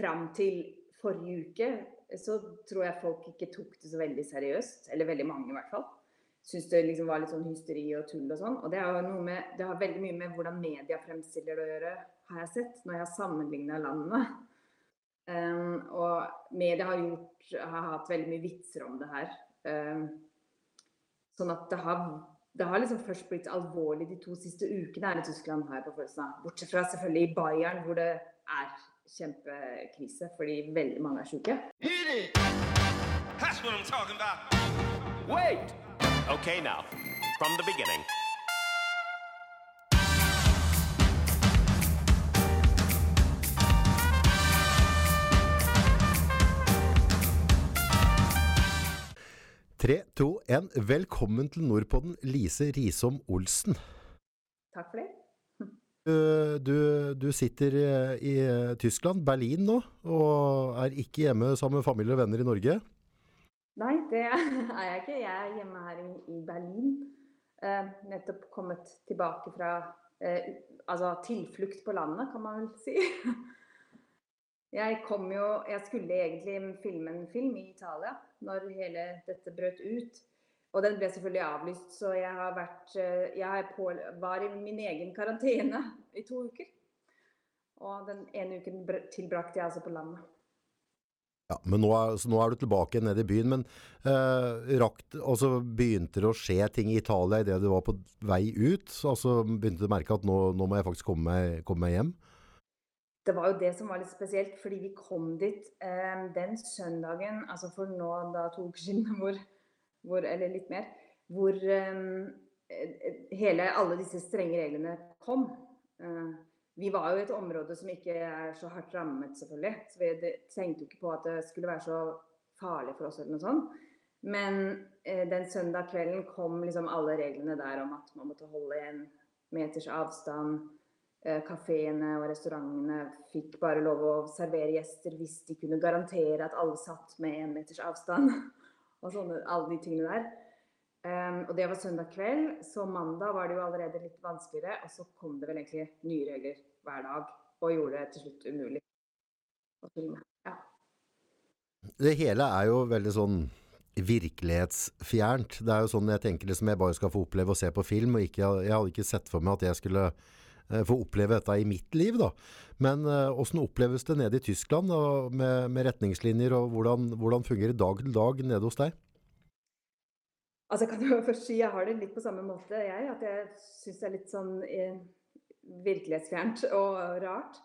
fram til forrige uke så tror jeg folk ikke tok det så veldig seriøst. Eller veldig mange, i hvert fall. Syns det liksom var litt sånn hysteri og tull og sånn. Og det, med, det har veldig mye med hvordan media fremstiller det å gjøre, har jeg sett, når jeg har sammenligna landene. Um, og media har, gjort, har hatt veldig mye vitser om det her. Um, sånn at det har, det har liksom først blitt alvorlig de to siste ukene her i Tyskland. her på følelsen av. Bortsett fra selvfølgelig i Bayern, hvor det er kjempekrise fordi veldig mange er syke. Wait! Okay, now, from the beginning. Tre, to, én. Velkommen til Nordpodden, Lise Risom Olsen. Takk for det. Du, du, sitter i Tyskland, Berlin nå, og er ikke hjemme sammen med familie og venner i Norge? Nei, det er jeg ikke. Jeg er hjemme her i, Berlin. Eh, nettopp kommet tilbake fra eh, altså tilflukt på landet, kan man vel si. Jeg kom jo Jeg skulle egentlig filme en film i Italia når hele dette brøt ut. Og den ble selvfølgelig avlyst, så jeg har vært eh, Jeg på, var i min egen karantene i to uker. Og den ene uken tilbrakte jeg altså på landet. Ja, men nå er, nå er, du tilbake nede i byen. Men eh, rakt, altså begynte det å skje ting i Italia idet du var på vei ut? Altså Begynte du å merke at nå, nå må jeg faktisk komme meg, komme meg, hjem? Det var jo det som var litt spesielt, fordi vi kom dit eh, den søndagen, altså for nå da to uker siden, hvor, hvor, eller litt mer, hvor eh, hele, alle disse strenge reglene kom. Eh, vi var jo i et område som ikke er så hardt rammet, selvfølgelig. Så vi tenkte jo ikke på at det skulle være så farlig for oss eller noe sånt. Men eh, den søndag kvelden kom liksom alle reglene der om at man måtte holde en meters avstand. Kafeene og restaurantene fikk bare lov å servere gjester hvis de kunne garantere at alle satt med én meters avstand. Og sånne, alle de tingene der. Um, og det var søndag kveld, så mandag var det jo allerede litt vanskeligere. Og så kom det vel egentlig nye regler hver dag og gjorde det til slutt umulig. Ja. Det hele er jo veldig sånn virkelighetsfjernt. Det er jo sånn jeg tenker liksom jeg bare skal få oppleve å se på film. og ikke, Jeg hadde ikke sett for meg at jeg skulle få oppleve dette i mitt liv. da. Men åssen uh, oppleves det nede i Tyskland med, med, retningslinjer, og hvordan, hvordan fungerer dag til dag nede hos deg? Altså, jeg kan jo først si jeg har det litt på samme måte, jeg. At jeg syns det er litt sånn eh, virkelighetsfjernt og rart.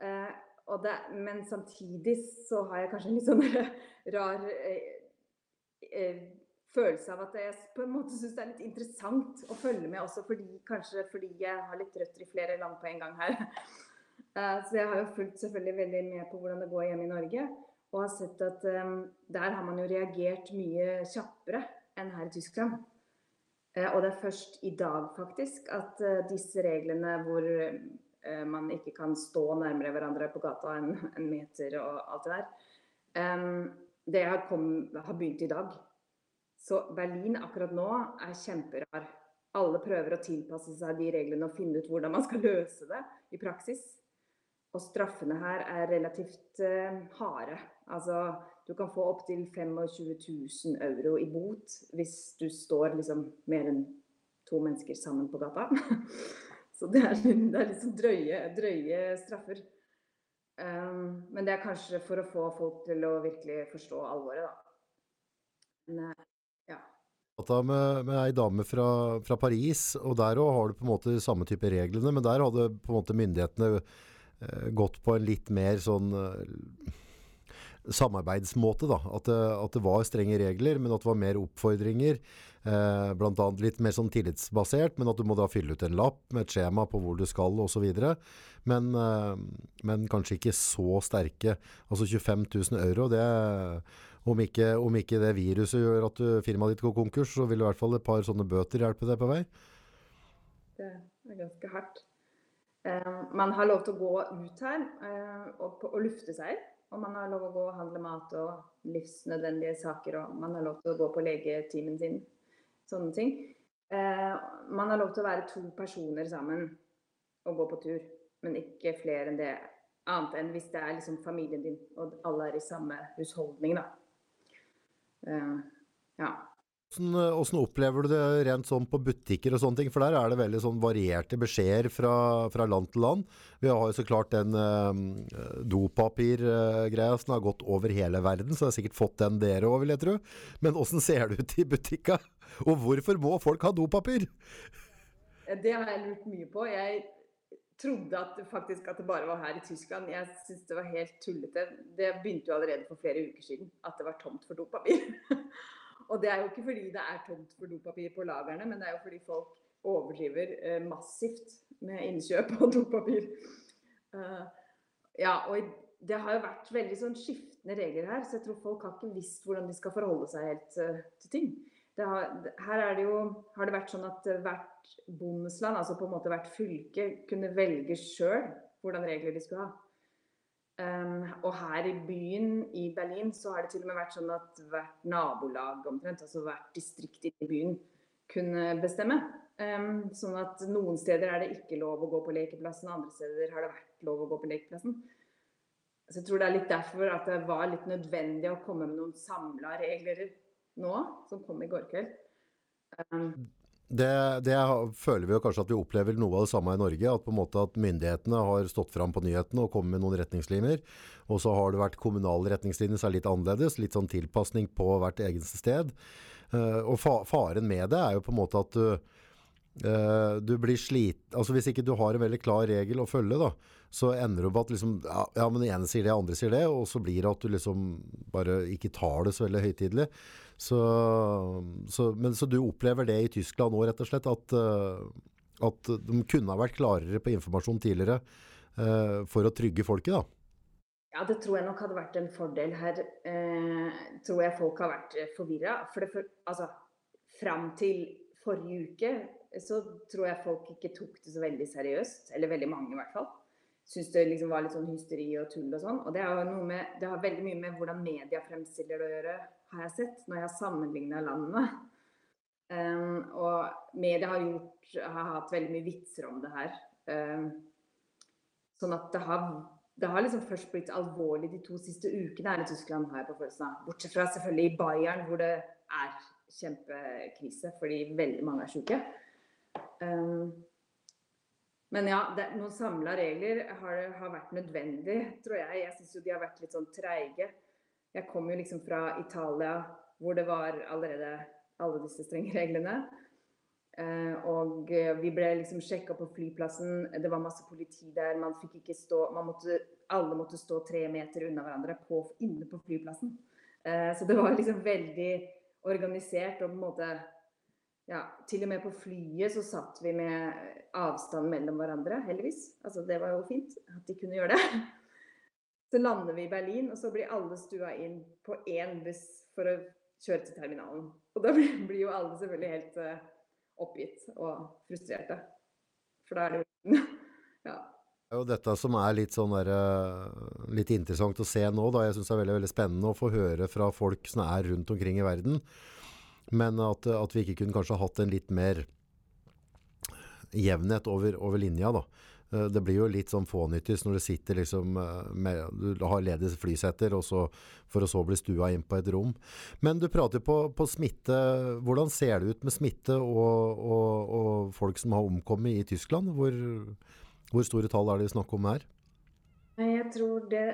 Eh, og det, men samtidig så har jeg kanskje en litt sånn rar eh, eh, følelse av at jeg på en måte syns det er litt interessant å følge med også, fordi, kanskje fordi jeg har litt røtter i flere land på en gang her. Eh, så jeg har jo fulgt selvfølgelig veldig med på hvordan det går hjemme i Norge. Og har sett at um, der har man jo reagert mye kjappere enn her i Tyskland. Eh, og det er først i dag faktisk at eh, disse reglene hvor man ikke kan stå nærmere hverandre på gata enn en meter og alt det der, det har, kom, har begynt i dag. Så Berlin akkurat nå er kjemperar. Alle prøver å tilpasse seg de reglene og finne ut hvordan man skal løse det i praksis. Og straffene her er relativt uh, harde. Altså du kan få opptil 25 000 euro i bot hvis du står liksom mer enn to mennesker sammen på gata. Så det er, det er liksom drøye, drøye straffer. Um, men det er kanskje for å få folk til å virkelig forstå alvoret, da. Men, eh, ja. Med, med ei dame fra, fra Paris, og der òg har du på en måte samme type reglene, men der hadde på en måte myndighetene eh, gått på en litt mer sånn eh, samarbeidsmåte. da, at det, at det, var strenge regler, men at det var mer oppfordringer. Eh, Bl.a. litt mer sånn tillitsbasert, men at du må da fylle ut en lapp med et skjema på hvor du skal osv. Men, eh, men kanskje ikke så sterke. Altså 25 000 euro, det om ikke, om ikke det viruset gjør at firmaet ditt går konkurs, så vil i hvert fall et par sånne bøter hjelpe deg på vei. Det er ganske hardt. Uh, man har lov til å gå ut her uh, og, og lufte seg. Og man har lov til å gå og handle mat og livsnødvendige saker. Og man har lov til å gå på legetimen sin. Sånne ting. Eh, man har lov til å være to personer sammen og gå på tur. Men ikke flere enn det. Annet enn hvis det er liksom familien din og alle er i samme husholdning, da. Uh, ja. Hvordan, opplever du det rent sånn på butikker og sånne ting? For der er det veldig sånn varierte beskjeder fra, fra land til land. Vi har jo så klart den eh, dopapirgreia som har gått over hele verden, så jeg har sikkert fått den dere òg, vil jeg tro. Men åssen ser det ut i butikka? Og hvorfor må folk ha dopapir? Det har jeg lurt mye på. Jeg trodde at, faktisk at det bare var her i Tyskland. Jeg syns det var helt tullete. Det begynte jo allerede for flere uker siden at det var tomt for dopapir. og det er jo ikke fordi det er tomt for dopapir på lagrene, men det er jo fordi folk overdriver eh, massivt med innkjøp av dopapir. Uh, ja, og det har jo vært veldig sånn skiftende regler her, så jeg tror folk har ikke visst hvordan de skal forholde seg helt uh, til ting. Har, her det jo, har det vært sånn at hvert bondesland, altså på en måte hvert fylke, kunne velge sjøl hvordan regler de skulle ha. Um, og her i byen, i Berlin, så har det til og med vært sånn at hvert nabolag omtrent, altså hvert distrikt i byen, kunne bestemme. Um, sånn at noen steder er det ikke lov å gå på lekeplassen, andre steder har det vært lov å gå på lekeplassen. Så jeg tror det er litt derfor at det var litt nødvendig å komme med noen samla regler nå, som kom i går kveld. Um, det, det, føler vi jo kanskje at vi opplever noe av det samme i Norge. At på en måte at myndighetene har stått fram på nyhetene og kommet med noen retningslinjer. Og så har det vært kommunale retningslinjer som er litt annerledes. Litt sånn tilpasning på hvert eget sted. Uh, og fa faren med det er jo på en måte at du, uh, du blir slit... Altså hvis ikke du har en veldig klar regel å følge, da, så ender du opp at liksom, ja, ja, men den ene sier det, andre sier det. Og så blir det at du liksom bare ikke tar det så veldig høytidelig. Så, så, men, så du opplever det i Tyskland nå, rett og slett, at, eh, at de kunne ha vært klarere på informasjon tidligere eh, for å trygge folket? da? Ja, det tror jeg nok hadde vært en fordel her. Eh, tror jeg folk har vært forvirra. For for, altså, fram til forrige uke så tror jeg folk ikke tok det så veldig seriøst. Eller veldig mange, i hvert fall. Syns det liksom var litt sånn hysteri og tull og sånn. Og det, med, det har veldig mye med hvordan media fremstiller det å gjøre har jeg sett når jeg har sammenligna landene. Um, og media har, gjort, har hatt veldig mye vitser om det her. Um, sånn at det har, det har liksom først blitt alvorlig de to siste ukene her i Tyskland, har jeg på følelsen av. Bortsett fra selvfølgelig i Bayern, hvor det er kjempekrise fordi veldig mange er syke. Um, men ja, det, noen samla regler har, har, vært nødvendig, tror jeg. Jeg syns jo de har vært litt sånn treige. Jeg kom jo liksom fra Italia hvor det var allerede alle disse strenge reglene. Eh, og vi ble liksom sjekka på flyplassen. Det var masse politi der. Man fikk ikke stå måtte, Alle måtte stå tre meter unna hverandre på, inne på flyplassen. Eh, så det var liksom veldig organisert og på en måte ja, Til og med på flyet så satt vi med avstand mellom hverandre, heldigvis. Altså det var jo fint at de kunne gjøre det. Så lander vi i Berlin, og så blir alle stua inn på én buss for å kjøre til terminalen. Og da blir, jo alle selvfølgelig helt uh, oppgitt og frustrerte. For da er det jo Ja. Det er jo dette som er litt, sånn der, uh, litt interessant å se nå. Da. Jeg syns det er veldig, veldig spennende å få høre fra folk som er rundt omkring i verden. Men at, at vi ikke kunne kanskje hatt en litt mer jevnhet over, over linja. da. Eh, det blir jo litt sånn fånyttig når du sitter liksom eh, med, Du har ledige flysetter, og så, for å så bli stua inn på et rom. Men du prater på, på smitte. Hvordan ser det ut med smitte og, og, og folk som har omkommet i Tyskland? Hvor, hvor store tall er det snakk om her? Jeg tror det,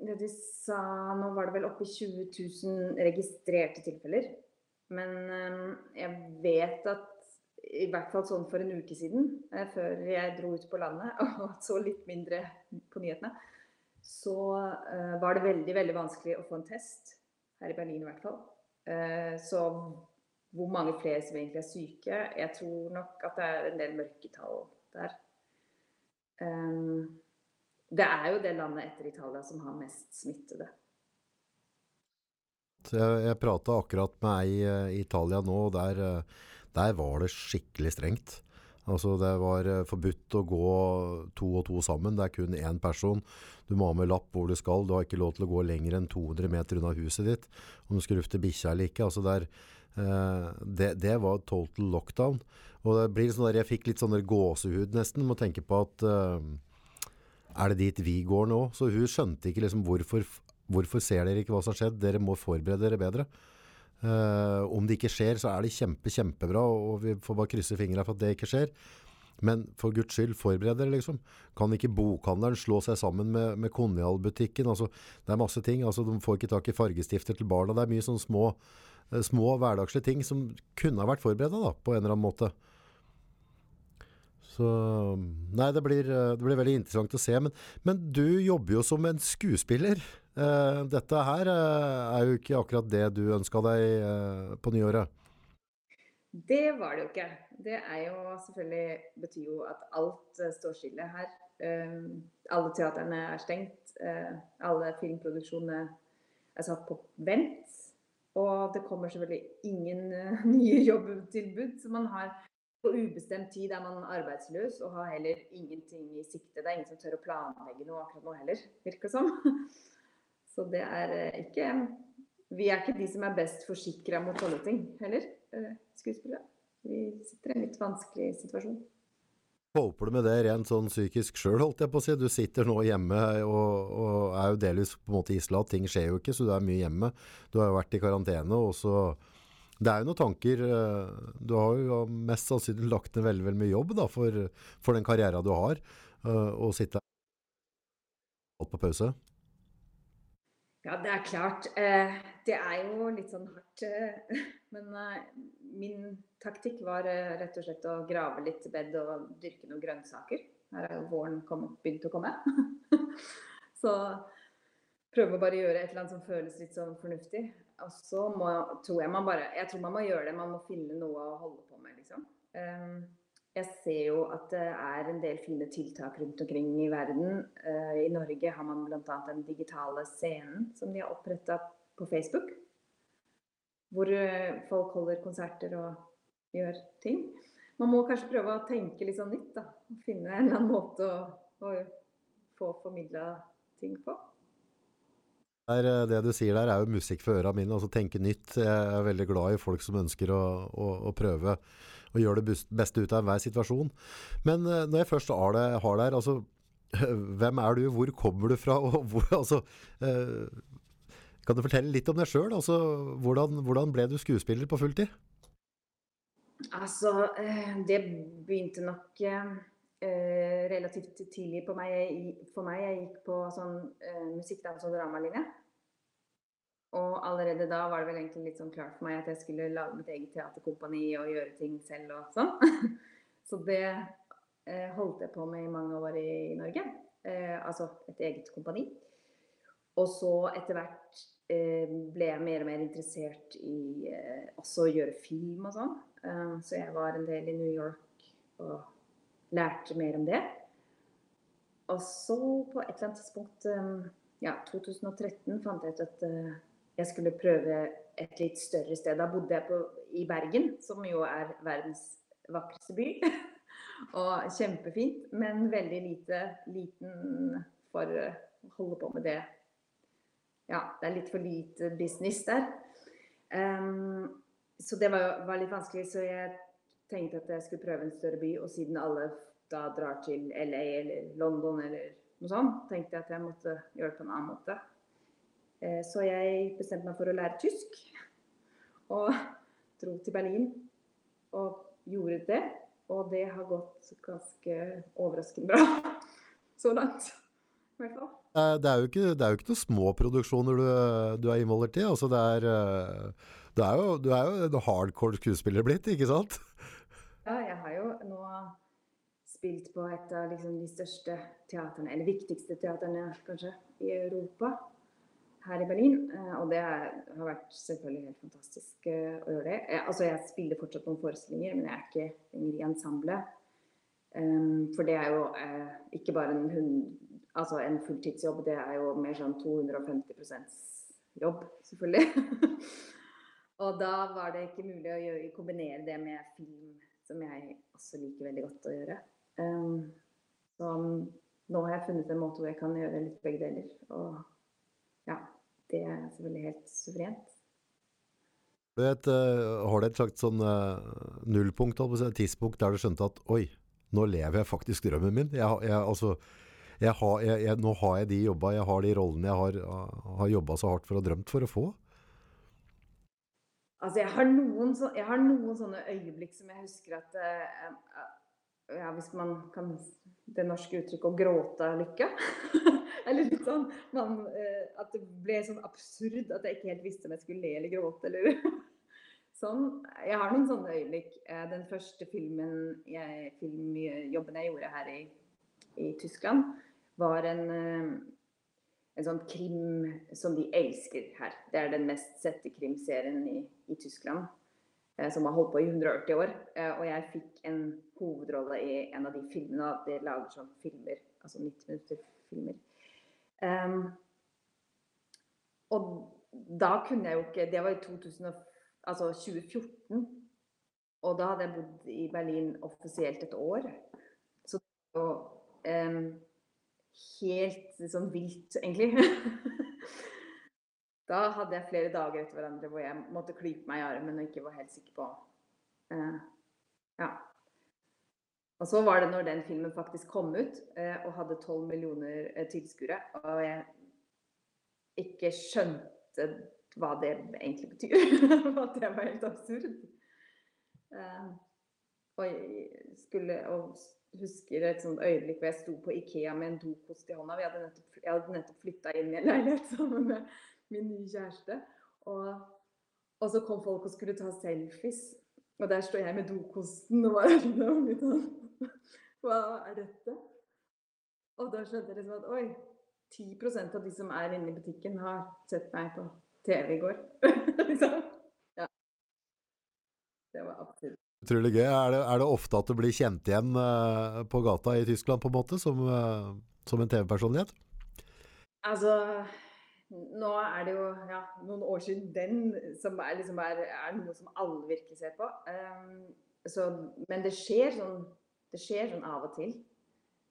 det de sa Nå var det vel oppe i 20 000 registrerte tilfeller. Men eh, jeg vet at i hvert fall sånn for en uke siden, eh, før jeg dro ut på landet og så litt mindre på nyhetene, så eh, var det veldig, veldig vanskelig å få en test. Her i Berlin i hvert fall. Eh, så hvor mange flere som egentlig er syke Jeg tror nok at det er en del mørketall der. Det er jo det landet etter Italia som har mest smittede. Jeg, jeg prata akkurat med ei i Italia nå, og der der var det skikkelig strengt. Altså Det var eh, forbudt å gå to og to sammen. Det er kun én person. Du må ha med lapp hvor du skal. Du har ikke lov til å gå lenger enn 200 meter unna huset ditt. Om du skal lufte bikkja eller ikke. Altså der, eh, det, det, var total lockdown. Og det blir sånn der, Jeg fikk litt sånn gåsehud nesten Må tenke på at, eh, er det dit vi går nå? Så hun skjønte ikke liksom hvorfor, hvorfor ser dere ikke hva som har skjedd? Dere må forberede dere bedre. Uh, om det ikke skjer, så er det kjempe, kjempebra, og vi får bare krysse fingrene for at det ikke skjer. Men for guds skyld, forbered dere, liksom. Kan ikke bokhandelen slå seg sammen med, med Konjal-butikken? Altså, det er masse ting. Altså, de får ikke tak i fargestifter til barna. Det er mye sånne små, uh, små hverdagslige ting som kunne ha vært forberedt på en eller annen måte. Så Nei, det blir, det blir veldig interessant å se. Men, men, du jobber jo som en skuespiller. Uh, dette her uh, er jo ikke akkurat det du ønska deg uh, på nyåret. Det var det jo ikke. Det er jo selvfølgelig betyr jo at alt står stille her. alle teaterne er stengt. alle filmproduksjonene er satt på vent. Og det kommer selvfølgelig ingen nye jobbtilbud. Så man har på ubestemt tid er man arbeidsløs og har heller ingenting i sikte. Det er ingen som tør å planlegge noe akkurat nå heller, virker det som. Så det er eh, ikke Vi er ikke de som er best forsikra mot sånne ting heller, eh, skuespillere. Vi sitter i en litt vanskelig situasjon. Håper du med det rent sånn psykisk sjøl, holdt jeg på å si. Du sitter nå hjemme og, og er jo delvis på en måte isla. Ting skjer jo ikke, så du er mye hjemme. Du har jo vært i karantene, og så det er jo noen tanker eh, Du har jo mest sannsynlig lagt ned veldig, veldig mye jobb da, for, for den karrieren du har, å sitte sitte på pause. Ja, det er klart. Eh, det er jo litt sånn hardt. Men min taktikk var rett og slett å grave litt bed og dyrke noen grønnsaker. Her er jo våren begynt å komme. Så prøve å bare gjøre et eller annet som føles litt sånn fornuftig. Og så må, tror jeg man bare Jeg tror man må gjøre det. Man må finne noe å holde på med, liksom. Jeg ser jo at det er en del fine tiltak rundt omkring i verden. Uh, I Norge har man bl.a. den digitale scenen som de har oppretta på Facebook. Hvor uh, folk holder konserter og gjør ting. Man må kanskje prøve å tenke litt sånn nytt, da. Finne en eller annen måte å, å få formidla ting på. Eh, det du sier der, er jo musikk for øra mine. altså Tenke nytt. Jeg er veldig glad i folk som ønsker å, å, å prøve å gjør det beste ut av enhver situasjon. Men eh, når jeg først har det, har der, altså Hvem er du, hvor kommer du fra? og hvor, altså, eh, Kan du fortelle litt om deg sjøl? Altså, hvordan, hvordan, ble du skuespiller på fulltid? Altså, det begynte nok eh, relativt tidlig på meg, for meg. Jeg gikk på sånn eh, musikkdans- og dramalinje. Og allerede da var det vel egentlig litt sånn klart for meg at jeg skulle lage mitt eget teaterkompani og gjøre ting selv og sånn. Så det eh, holdt jeg på med i mange år i, Norge. Eh, altså et eget kompani. Og så etter hvert eh, ble jeg mer og mer interessert i eh, også å gjøre film og sånn. så jeg var en del i New York og lærte mer om det. Og så på et eller annet tidspunkt, um, ja, 2013, fant jeg ut at uh, jeg skulle prøve et litt større sted. Da bodde jeg på, i Bergen, som jo er verdens vakreste by. og kjempefint, men veldig lite liten for å holde på med det. Ja, det er litt for lite business der. Um, så det var, var litt vanskelig. Så jeg tenkte at jeg skulle prøve en større by, og siden alle da drar til LA eller London eller noe sånt, tenkte jeg at jeg måtte gjøre det på en annen måte. Eh, så jeg bestemte meg for å lære tysk, og dro til Berlin og gjorde det. Og det har gått ganske overraskende bra så langt. I hvert fall. Det er jo ikke, det er jo ikke noen små produksjoner du, du er involvert i. Altså det er, det du, er jo, du er jo en hardcore skuespiller blitt, ikke sant? Ja, jeg har jo nå spilt på et av liksom, de største teaterne, eller viktigste teaterne kanskje, i Europa. Her i Berlin. Eh, og det har vært selvfølgelig helt fantastisk eh, å gjøre det. Jeg, altså, jeg spiller fortsatt noen forestillinger, men jeg er ikke lenger i ensemblet. Um, for det er jo uh, ikke bare en, altså en fulltidsjobb, det er jo mer sånn 250% jobb, selvfølgelig. og da var det ikke mulig å gjøre, kombinere det med film som jeg også liker veldig godt å gjøre. Um, så nå har jeg funnet en måte hvor jeg kan gjøre litt begge deler. Og ja, det er selvfølgelig helt suverent. Vet, uh, har du et slags sånn uh, nullpunkt, et tidspunkt der du skjønte at oi, nå lever jeg faktisk drømmen min? Jeg, jeg, altså, jeg har, nå har jeg de jobba, jeg har de rollene jeg har, har jobba så hardt for og drømt for å få? Altså, jeg har noen, så, jeg har noen sånne øyeblikk som jeg husker at uh, ja, Hvis man kan det norske uttrykket 'å gråte av lykke'. eller litt sånn man, uh, At det ble sånn absurd at jeg ikke helt visste om jeg skulle le eller gråte. eller sånn. Jeg har noen sånne øyeblikk. Uh, den første filmen jeg, filmjobben jeg gjorde her i, i Tyskland, var en en sånn krim som de elsker her. Det er den mest sette krimserien i, i Tyskland. Eh, som har holdt på i 180 år. Eh, og jeg fikk en hovedrolle i en av de filmene. De lager sånn filmer, altså 90 minutter-filmer. Um, og da kunne jeg jo ikke Det var i 2000, altså 2014. Og da hadde jeg bodd i Berlin offisielt et år. Så og, um, helt sånn vilt, egentlig. da hadde jeg flere dager etter hverandre hvor jeg måtte klype meg i armen og ikke var helt sikker på uh, Ja. Og så var det når den filmen faktisk kom ut uh, og hadde 12 millioner uh, tilskuere, og jeg ikke skjønte hva det egentlig betyr. At det var helt absurd. og jeg skulle og husker et sånt øyeblikk hvor jeg sto på Ikea med en dokost i hånda. Hadde nettopp, jeg hadde nettopp flytta inn i en leilighet sammen med min nye kjæreste. Og, og, så kom folk og skulle ta selfies. Og der står jeg med dokosten og var sånn Hva er dette? Og da skjønte jeg liksom at oi, 10% av de som er inne i butikken, har sett meg på TV i går. liksom. Ja. Det var absolutt Utrolig gøy. Er det, er det, ofte at du blir kjent igjen uh, på gata i Tyskland på en måte, som, uh, som en TV-personlighet? Altså Nå er det jo ja, noen år siden den som er, liksom er, er noe som alle virkelig ser på. Um, så, men det skjer, sånn, det skjer sånn av og til.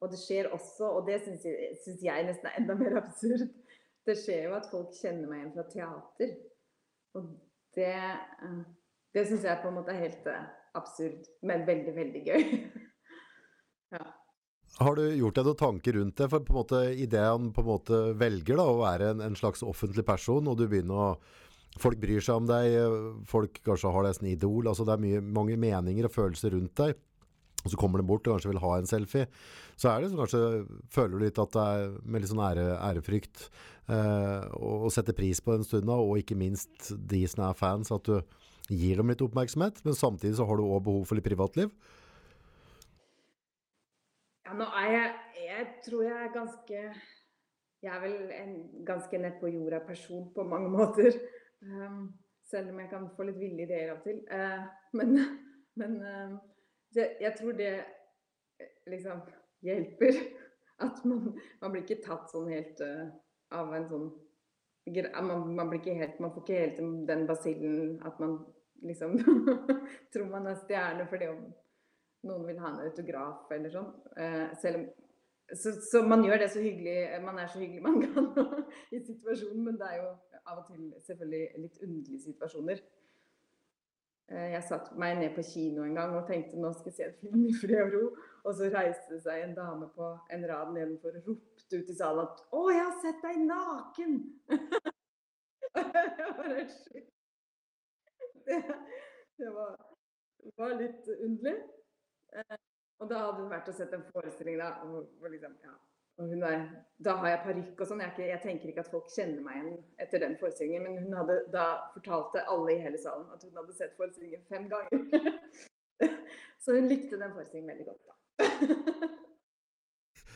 Og det skjer også, og det syns jeg, jeg, nesten er enda mer absurd, det skjer jo at folk kjenner meg igjen fra teater. Og det, uh, det syns jeg på en måte er helt absurd, men veldig, veldig gøy. Har du gjort deg noen tanker rundt det? For på en måte idet han på en måte velger da, å være en, en, slags offentlig person, og du begynner å Folk bryr seg om deg, folk kanskje har deg som idol. altså Det er mye, mange meninger og følelser rundt deg. Og så kommer de bort og kanskje vil ha en selfie. Så er det så kanskje føler du litt at det er med litt sånn ære, ærefrykt eh, og, og setter pris på den stunda, og ikke minst de som er fans, at du gir dem litt oppmerksomhet, men samtidig så har du òg behov for litt privatliv? Ja, nå er jeg Jeg tror jeg er ganske Jeg er vel en ganske nett på jorda person på mange måter. Um, selv om jeg kan få litt ville ideer av og til. Uh, men, men uh, det, jeg tror det liksom hjelper. At man, man blir ikke tatt sånn helt uh, av en sånn man, man, blir ikke helt, man får ikke helt den basillen at man liksom tror man er stjerne fordi om noen vil ha en autograf eller sånn. Eh, selv om så, så, man gjør det så hyggelig man er så hyggelig man kan i situasjonen, men det er jo av og til selvfølgelig litt underlige situasjoner. Eh, jeg satte meg ned på kino en gang og tenkte nå skal jeg se en film i fred og ro. Og så reiste det seg en dame på en rad nedenfor og ropte ut i salen at 'Å, jeg har sett deg naken!' det. Det, det var, var, litt underlig. Eh, og da hadde hun vært og sett en forestilling da, hvor liksom, ja, er, da har jeg parykk og sånn. Jeg, jeg, tenker ikke at folk kjenner meg igjen etter den forestillingen. Men hun hadde da fortalte alle i hele salen at hun hadde sett forestillingen fem ganger. Så hun likte den forestillingen veldig godt, da.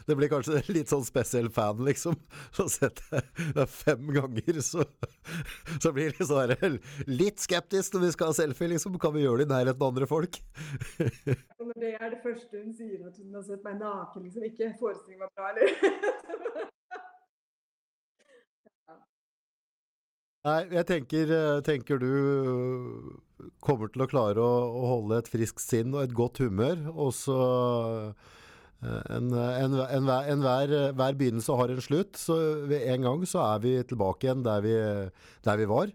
Det blir kanskje litt sånn spesiell fan, liksom. Så setter det fem ganger, så, så blir det sånn litt skeptisk når vi skal ha selfie, liksom. Kan vi gjøre det i nærheten av andre folk? Når det er det første hun sier, at hun har sett meg naken, liksom. Ikke forestillingen var bra, eller? Nei, jeg tenker, tenker, du kommer til å klare å, å holde et friskt sinn og et godt humør, og så Enhver en, en, en, hver begynnelse har en slutt. Så en gang så er vi tilbake igjen der vi, der vi var.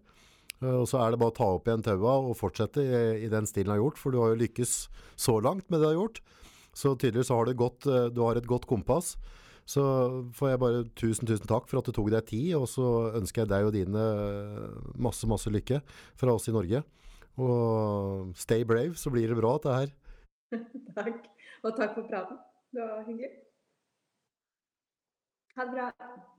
Og så er det bare å ta opp igjen taua og fortsette i, i, den stilen du har gjort. For du har jo lykkes så langt med det du har gjort. Så tydeligvis har du, godt, du har et godt kompass. Så får jeg bare tusen, tusen takk for at du tok deg tid, og så ønsker jeg deg og dine masse, masse lykke fra oss i Norge. Og stay brave, så blir det bra dette her. takk. Og takk for praten. Det var hyggelig. Ha det bra.